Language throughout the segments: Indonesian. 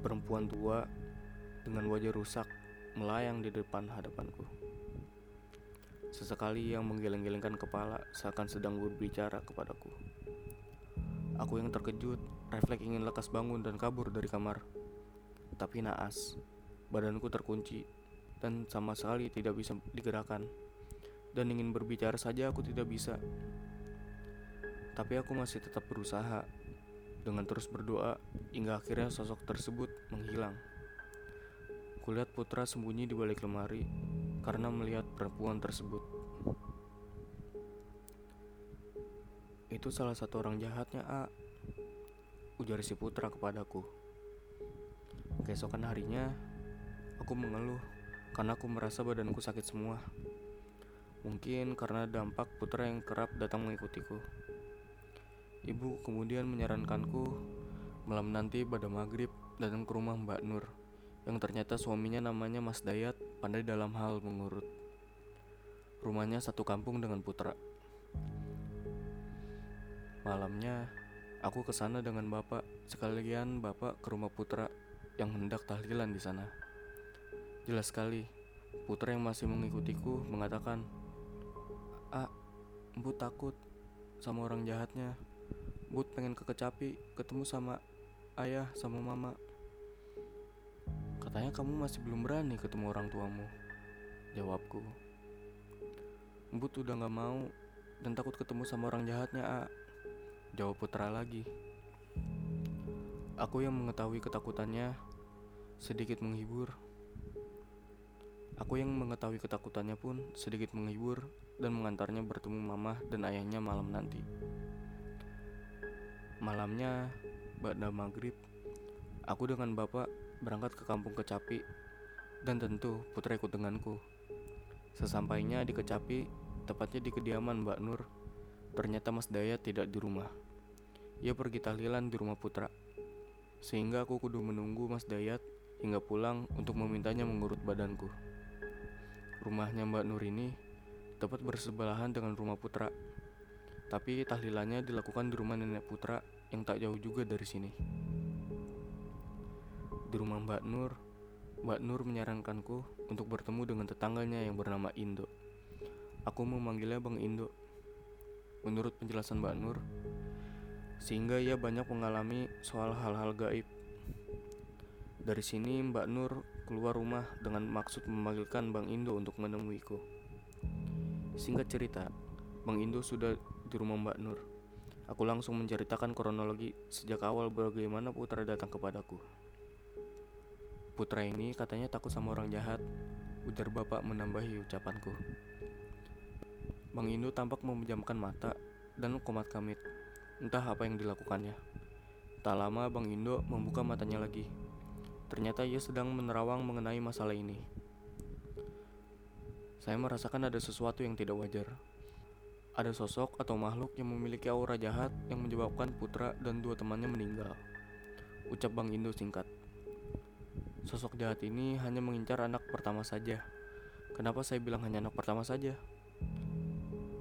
Perempuan tua dengan wajah rusak melayang di depan hadapanku. Sesekali yang menggeleng-gelengkan kepala seakan sedang berbicara kepadaku. Aku yang terkejut, refleks ingin lekas bangun dan kabur dari kamar. Tapi naas, badanku terkunci dan sama sekali tidak bisa digerakkan. Dan ingin berbicara saja aku tidak bisa. Tapi aku masih tetap berusaha dengan terus berdoa hingga akhirnya sosok tersebut menghilang. Kulihat putra sembunyi di balik lemari karena melihat perempuan tersebut. Itu salah satu orang jahatnya, A. Ujar si putra kepadaku. Keesokan harinya, aku mengeluh karena aku merasa badanku sakit semua. Mungkin karena dampak putra yang kerap datang mengikutiku. Ibu kemudian menyarankanku malam nanti pada maghrib datang ke rumah Mbak Nur yang ternyata suaminya namanya Mas Dayat pandai dalam hal mengurut. Rumahnya satu kampung dengan putra. Malamnya aku ke sana dengan bapak sekalian bapak ke rumah putra yang hendak tahlilan di sana. Jelas sekali, putra yang masih mengikutiku mengatakan, "Ah, Empu takut sama orang jahatnya." Bud pengen ke kecapi ketemu sama ayah sama mama. Katanya kamu masih belum berani ketemu orang tuamu. Jawabku. Bud udah gak mau dan takut ketemu sama orang jahatnya, A. Jawab putra lagi. Aku yang mengetahui ketakutannya sedikit menghibur. Aku yang mengetahui ketakutannya pun sedikit menghibur dan mengantarnya bertemu mama dan ayahnya malam nanti. Malamnya, pada maghrib, aku dengan bapak berangkat ke kampung Kecapi dan tentu putra ikut denganku. Sesampainya di Kecapi, tepatnya di kediaman Mbak Nur, ternyata Mas Daya tidak di rumah. Ia pergi tahlilan di rumah putra. Sehingga aku kudu menunggu Mas Dayat hingga pulang untuk memintanya mengurut badanku. Rumahnya Mbak Nur ini tepat bersebelahan dengan rumah putra. Tapi tahlilannya dilakukan di rumah nenek putra yang tak jauh juga dari sini. Di rumah Mbak Nur, Mbak Nur menyarankanku untuk bertemu dengan tetangganya yang bernama Indo. Aku memanggilnya Bang Indo. Menurut penjelasan Mbak Nur, sehingga ia banyak mengalami soal hal-hal gaib. Dari sini Mbak Nur keluar rumah dengan maksud memanggilkan Bang Indo untuk menemuiku. Singkat cerita, Bang Indo sudah di rumah Mbak Nur. Aku langsung menceritakan kronologi sejak awal bagaimana Putra datang kepadaku. Putra ini katanya takut sama orang jahat, ujar bapak menambahi ucapanku. Bang Indo tampak memejamkan mata dan komat kamit. Entah apa yang dilakukannya. Tak lama Bang Indo membuka matanya lagi. Ternyata ia sedang menerawang mengenai masalah ini. Saya merasakan ada sesuatu yang tidak wajar. Ada sosok atau makhluk yang memiliki aura jahat yang menyebabkan putra dan dua temannya meninggal. Ucap Bang Indo singkat. Sosok jahat ini hanya mengincar anak pertama saja. Kenapa saya bilang hanya anak pertama saja?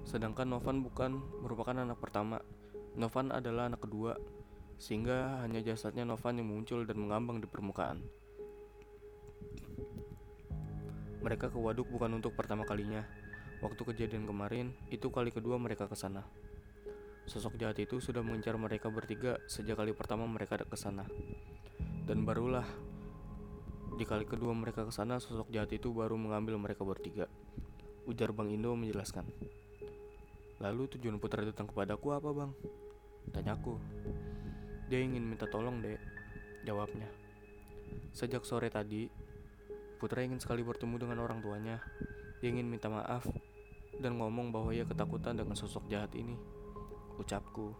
Sedangkan Novan bukan merupakan anak pertama. Novan adalah anak kedua, sehingga hanya jasadnya Novan yang muncul dan mengambang di permukaan. Mereka ke waduk bukan untuk pertama kalinya, Waktu kejadian kemarin, itu kali kedua mereka ke sana. Sosok jahat itu sudah mengincar mereka bertiga sejak kali pertama mereka ke sana. Dan barulah di kali kedua mereka ke sana, sosok jahat itu baru mengambil mereka bertiga. Ujar Bang Indo menjelaskan. Lalu tujuan putra datang kepadaku apa bang? Tanyaku. Dia ingin minta tolong dek. Jawabnya. Sejak sore tadi, Putra ingin sekali bertemu dengan orang tuanya. Dia ingin minta maaf dan ngomong bahwa ia ketakutan dengan sosok jahat ini. Ucapku,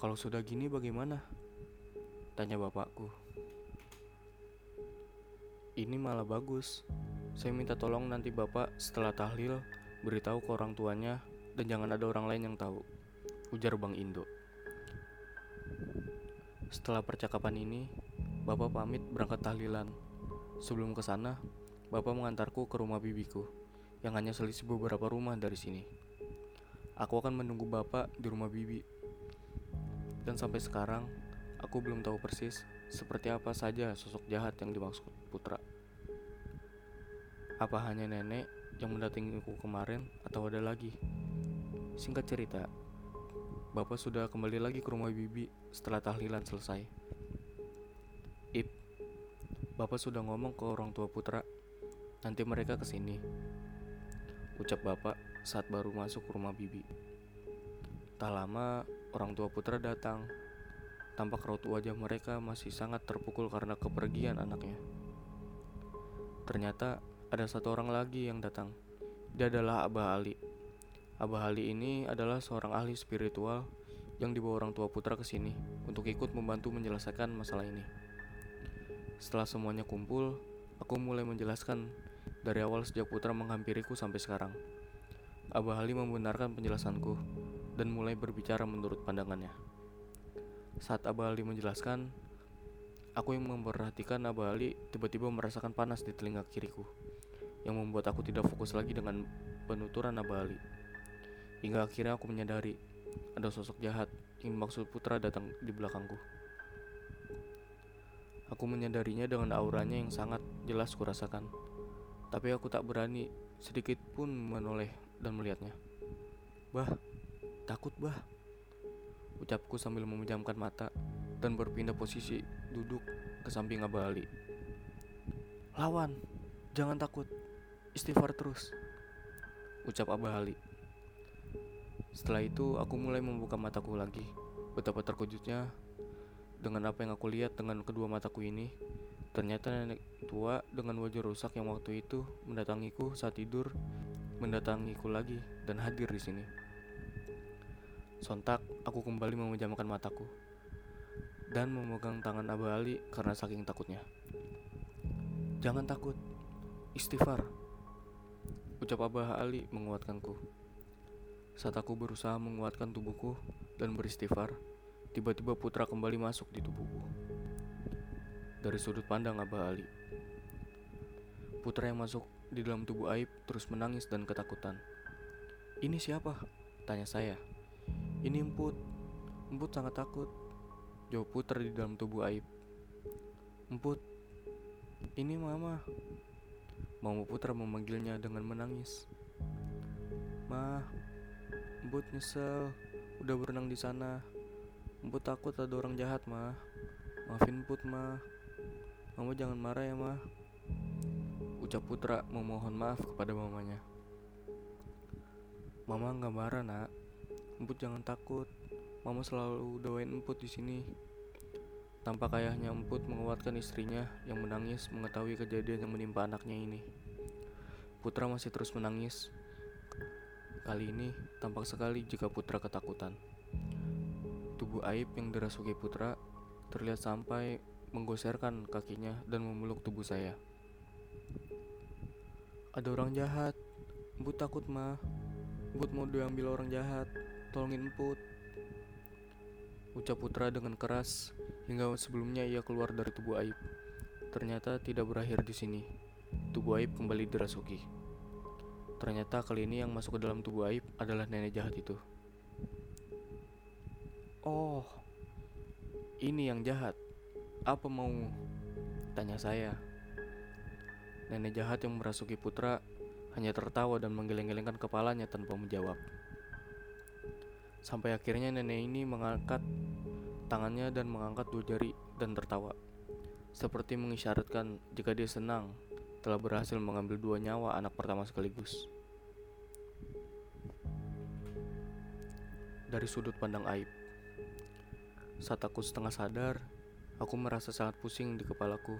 kalau sudah gini bagaimana? Tanya bapakku. Ini malah bagus. Saya minta tolong nanti bapak setelah tahlil beritahu ke orang tuanya dan jangan ada orang lain yang tahu. Ujar Bang Indo. Setelah percakapan ini, bapak pamit berangkat tahlilan. Sebelum ke sana, bapak mengantarku ke rumah bibiku yang hanya selisih beberapa rumah dari sini. Aku akan menunggu bapak di rumah bibi. Dan sampai sekarang, aku belum tahu persis seperti apa saja sosok jahat yang dimaksud Putra. Apa hanya nenek yang mendatangiku kemarin atau ada lagi? Singkat cerita, Bapak sudah kembali lagi ke rumah Bibi setelah tahlilan selesai. Ip, Bapak sudah ngomong ke orang tua Putra, nanti mereka ke sini. Ucap Bapak saat baru masuk ke rumah Bibi. Tak lama, orang tua Putra datang. Tampak raut wajah mereka masih sangat terpukul karena kepergian anaknya. Ternyata ada satu orang lagi yang datang. Dia adalah Abah Ali. Abah Ali ini adalah seorang ahli spiritual yang dibawa orang tua Putra ke sini untuk ikut membantu menyelesaikan masalah ini. Setelah semuanya kumpul, aku mulai menjelaskan dari awal sejak Putra menghampiriku sampai sekarang. Abah Ali membenarkan penjelasanku dan mulai berbicara menurut pandangannya. Saat Abah Ali menjelaskan, aku yang memperhatikan Abah Ali tiba-tiba merasakan panas di telinga kiriku, yang membuat aku tidak fokus lagi dengan penuturan Abah Ali. Hingga akhirnya aku menyadari ada sosok jahat yang maksud putra datang di belakangku. Aku menyadarinya dengan auranya yang sangat jelas kurasakan. Tapi aku tak berani sedikit pun menoleh dan melihatnya. Bah, takut bah. Ucapku sambil memejamkan mata dan berpindah posisi duduk ke samping Abah Ali. Lawan, jangan takut. Istighfar terus. Ucap Abah Ali. Setelah itu, aku mulai membuka mataku lagi. Betapa terkejutnya dengan apa yang aku lihat dengan kedua mataku ini. Ternyata nenek tua dengan wajah rusak yang waktu itu mendatangiku saat tidur, mendatangiku lagi dan hadir di sini. Sontak, aku kembali memejamkan mataku dan memegang tangan Abah Ali karena saking takutnya. Jangan takut, istighfar. Ucap Abah Ali menguatkanku. Saat aku berusaha menguatkan tubuhku dan beristighfar, tiba-tiba putra kembali masuk di tubuhku dari sudut pandang Abah Ali. Putra yang masuk di dalam tubuh Aib terus menangis dan ketakutan. Ini siapa? Tanya saya. Ini Emput. Emput sangat takut. Jawab putra di dalam tubuh Aib. Emput, ini mama. Mama putra memanggilnya dengan menangis. Ma, Emput nyesel, udah berenang di sana. Emput takut ada orang jahat, ma. Maafin Emput, ma. Mama jangan marah ya, Ma. Ucap Putra memohon maaf kepada mamanya. Mama nggak marah, Nak. Emput jangan takut. Mama selalu doain Emput di sini. Tampak ayahnya Emput menguatkan istrinya yang menangis mengetahui kejadian yang menimpa anaknya ini. Putra masih terus menangis. Kali ini tampak sekali jika Putra ketakutan. Tubuh Aib yang dirasuki Putra terlihat sampai menggoserkan kakinya dan memeluk tubuh saya. Ada orang jahat. Emput takut mah. Emput mau diambil orang jahat. Tolongin Emput. Ucap Putra dengan keras hingga sebelumnya ia keluar dari tubuh Aib. Ternyata tidak berakhir di sini. Tubuh Aib kembali dirasuki. Ternyata kali ini yang masuk ke dalam tubuh Aib adalah nenek jahat itu. Oh, ini yang jahat. Apa mau? Tanya saya. Nenek jahat yang merasuki putra hanya tertawa dan menggeleng-gelengkan kepalanya tanpa menjawab. Sampai akhirnya nenek ini mengangkat tangannya dan mengangkat dua jari dan tertawa. Seperti mengisyaratkan jika dia senang telah berhasil mengambil dua nyawa anak pertama sekaligus. Dari sudut pandang aib. Saat aku setengah sadar, Aku merasa sangat pusing di kepalaku.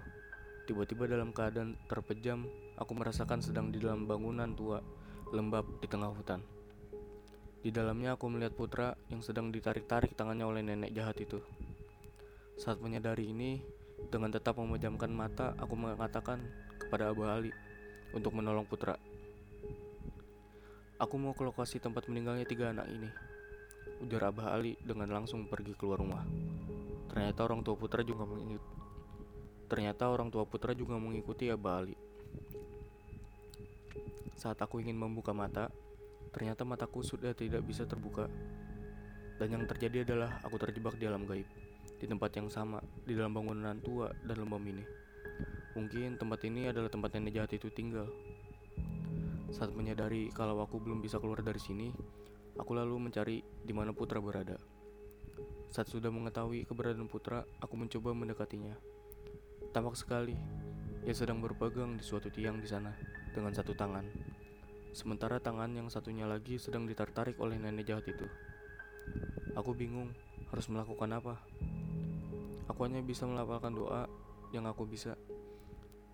Tiba-tiba dalam keadaan terpejam, aku merasakan sedang di dalam bangunan tua, lembab di tengah hutan. Di dalamnya aku melihat putra yang sedang ditarik-tarik tangannya oleh nenek jahat itu. Saat menyadari ini, dengan tetap memejamkan mata, aku mengatakan kepada Abah Ali untuk menolong putra. Aku mau ke lokasi tempat meninggalnya tiga anak ini. Ujar Abah Ali dengan langsung pergi keluar rumah. Ternyata orang tua putra juga mengikuti. Ternyata orang tua putra juga mengikuti Abah Ali. Saat aku ingin membuka mata, ternyata mataku sudah tidak bisa terbuka. Dan yang terjadi adalah aku terjebak di alam gaib. di tempat yang sama, di dalam bangunan tua dan lembam ini. Mungkin tempat ini adalah tempat nenek jahat itu tinggal. Saat menyadari kalau aku belum bisa keluar dari sini, aku lalu mencari di mana Putra berada. Saat sudah mengetahui keberadaan Putra, aku mencoba mendekatinya. Tampak sekali, ia sedang berpegang di suatu tiang di sana dengan satu tangan. Sementara tangan yang satunya lagi sedang ditarik oleh nenek jahat itu. Aku bingung harus melakukan apa. Aku hanya bisa melafalkan doa yang aku bisa.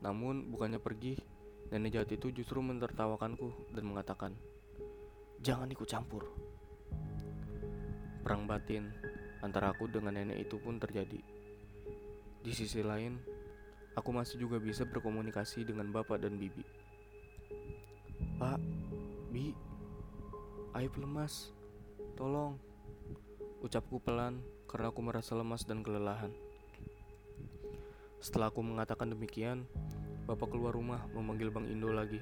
Namun bukannya pergi, nenek jahat itu justru mentertawakanku dan mengatakan, "Jangan ikut campur." Perang batin antara aku dengan nenek itu pun terjadi. Di sisi lain, aku masih juga bisa berkomunikasi dengan bapak dan bibi. Pak, Bi, Aib lemas, tolong. Ucapku pelan karena aku merasa lemas dan kelelahan. Setelah aku mengatakan demikian, Bapak keluar rumah memanggil Bang Indo lagi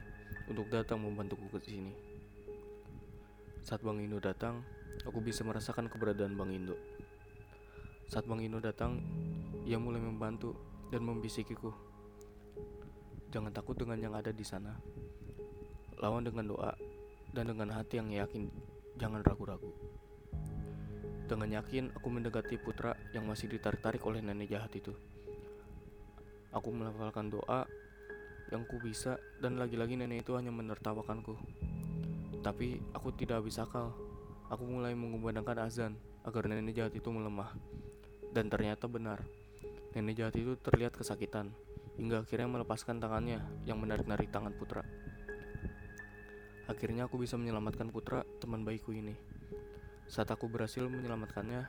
untuk datang membantuku ke sini. Saat Bang Indo datang, aku bisa merasakan keberadaan Bang Indo. Saat Bang Indo datang, ia mulai membantu dan membisikiku. Jangan takut dengan yang ada di sana. Lawan dengan doa dan dengan hati yang yakin, jangan ragu-ragu. Dengan yakin, aku mendekati putra yang masih ditarik-tarik oleh nenek jahat itu. Aku melafalkan doa yang ku bisa dan lagi-lagi nenek itu hanya menertawakanku. Tapi aku tidak habis akal. Aku mulai mengumandangkan azan agar nenek jahat itu melemah. Dan ternyata benar. Nenek jahat itu terlihat kesakitan hingga akhirnya melepaskan tangannya yang menarik-narik tangan putra. Akhirnya aku bisa menyelamatkan putra teman baikku ini. Saat aku berhasil menyelamatkannya,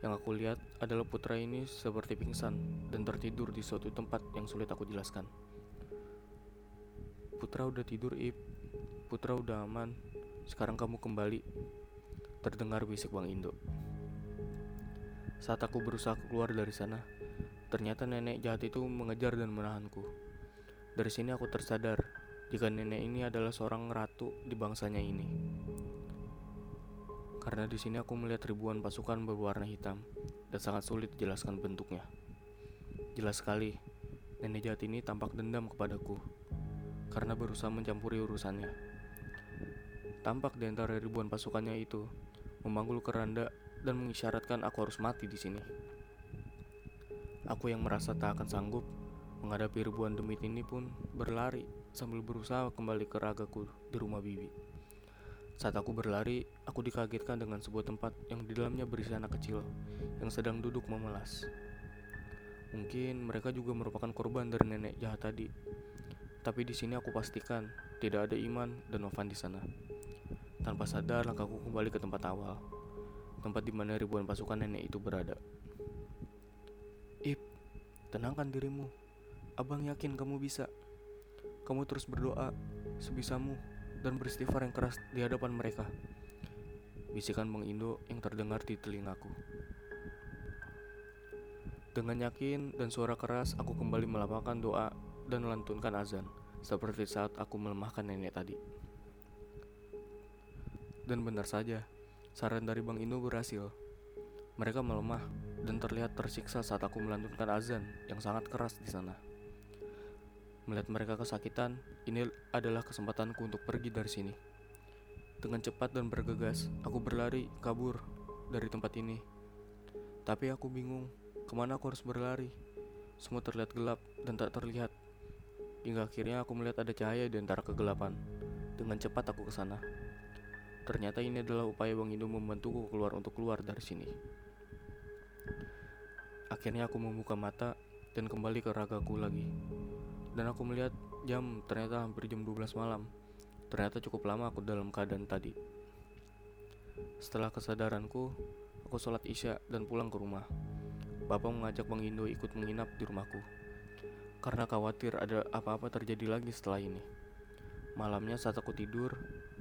yang aku lihat adalah putra ini seperti pingsan dan tertidur di suatu tempat yang sulit aku jelaskan. Putra udah tidur, Ip. Putra udah aman. Sekarang kamu kembali. Terdengar bisik Bang Indo. Saat aku berusaha keluar dari sana, ternyata nenek jahat itu mengejar dan menahanku. Dari sini aku tersadar jika nenek ini adalah seorang ratu di bangsanya ini. Karena di sini aku melihat ribuan pasukan berwarna hitam dan sangat sulit dijelaskan bentuknya. Jelas sekali, nenek jahat ini tampak dendam kepadaku karena berusaha mencampuri urusannya. Tampak di antara ribuan pasukannya itu memanggul keranda dan mengisyaratkan aku harus mati di sini. Aku yang merasa tak akan sanggup menghadapi ribuan demit ini pun berlari sambil berusaha kembali ke ragaku di rumah bibi. Saat aku berlari, aku dikagetkan dengan sebuah tempat yang di dalamnya berisi anak kecil yang sedang duduk memelas. Mungkin mereka juga merupakan korban dari nenek jahat tadi. Tapi di sini aku pastikan tidak ada Iman dan Novan di sana. Tanpa sadar, langkahku kembali ke tempat awal, tempat di mana ribuan pasukan nenek itu berada. Ip, tenangkan dirimu. Abang yakin kamu bisa. Kamu terus berdoa sebisamu dan beristighfar yang keras di hadapan mereka. Bisikan Bang Indo yang terdengar di telingaku. Dengan yakin dan suara keras, aku kembali melapangkan doa dan melantunkan azan, seperti saat aku melemahkan nenek tadi. Dan benar saja, saran dari Bang Indo berhasil. Mereka melemah dan terlihat tersiksa saat aku melantunkan azan yang sangat keras di sana. Melihat mereka kesakitan, ini adalah kesempatanku untuk pergi dari sini. Dengan cepat dan bergegas, aku berlari kabur dari tempat ini. Tapi aku bingung, ke mana aku harus berlari? Semua terlihat gelap dan tak terlihat. Hingga akhirnya aku melihat ada cahaya di antara kegelapan. Dengan cepat aku ke sana. Ternyata ini adalah upaya Bang Indo membantuku keluar untuk keluar dari sini. Akhirnya aku membuka mata dan kembali ke ragaku lagi dan aku melihat jam ternyata hampir jam 12 malam. Ternyata cukup lama aku dalam keadaan tadi. Setelah kesadaranku, aku sholat isya dan pulang ke rumah. Bapak mengajak Bang Indo ikut menginap di rumahku. Karena khawatir ada apa-apa terjadi lagi setelah ini. Malamnya saat aku tidur,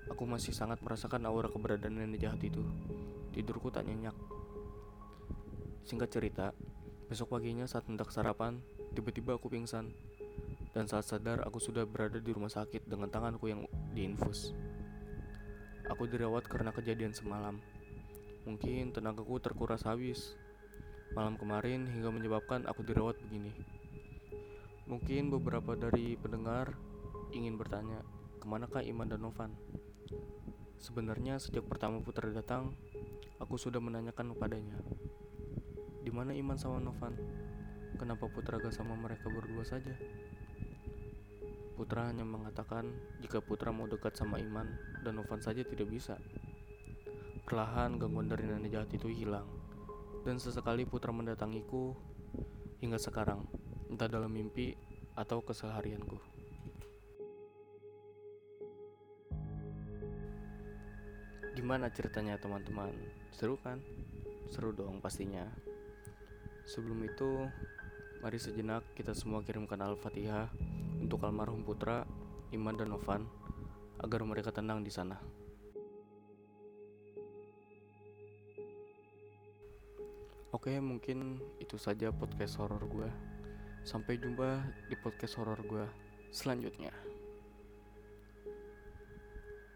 aku masih sangat merasakan aura keberadaan nenek jahat itu. Tidurku tak nyenyak. Singkat cerita, besok paginya saat hendak sarapan, tiba-tiba aku pingsan dan saat sadar aku sudah berada di rumah sakit dengan tanganku yang diinfus. Aku dirawat karena kejadian semalam. Mungkin tenagaku terkuras habis. malam kemarin hingga menyebabkan aku dirawat begini. Mungkin beberapa dari pendengar ingin bertanya, ke manakah Iman dan Novan? Sebenarnya sejak pertama Putra datang, aku sudah menanyakan kepadanya. Di mana Iman sama Novan? Kenapa Putra gak sama mereka berdua saja? Putra hanya mengatakan jika Putra mau dekat sama Iman dan Novan saja tidak bisa. Perlahan gangguan dari nenek jahat itu hilang. Dan sesekali Putra mendatangiku hingga sekarang, entah dalam mimpi atau keseharianku. Gimana ceritanya teman-teman? Seru kan? Seru dong pastinya. Sebelum itu, mari sejenak kita semua kirimkan Al-Fatihah untuk almarhum putra Iman dan Novan agar mereka tenang di sana. Oke, mungkin itu saja podcast horor gue. Sampai jumpa di podcast horor gue selanjutnya.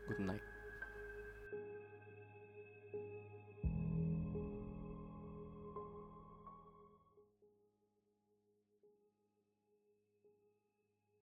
Good night.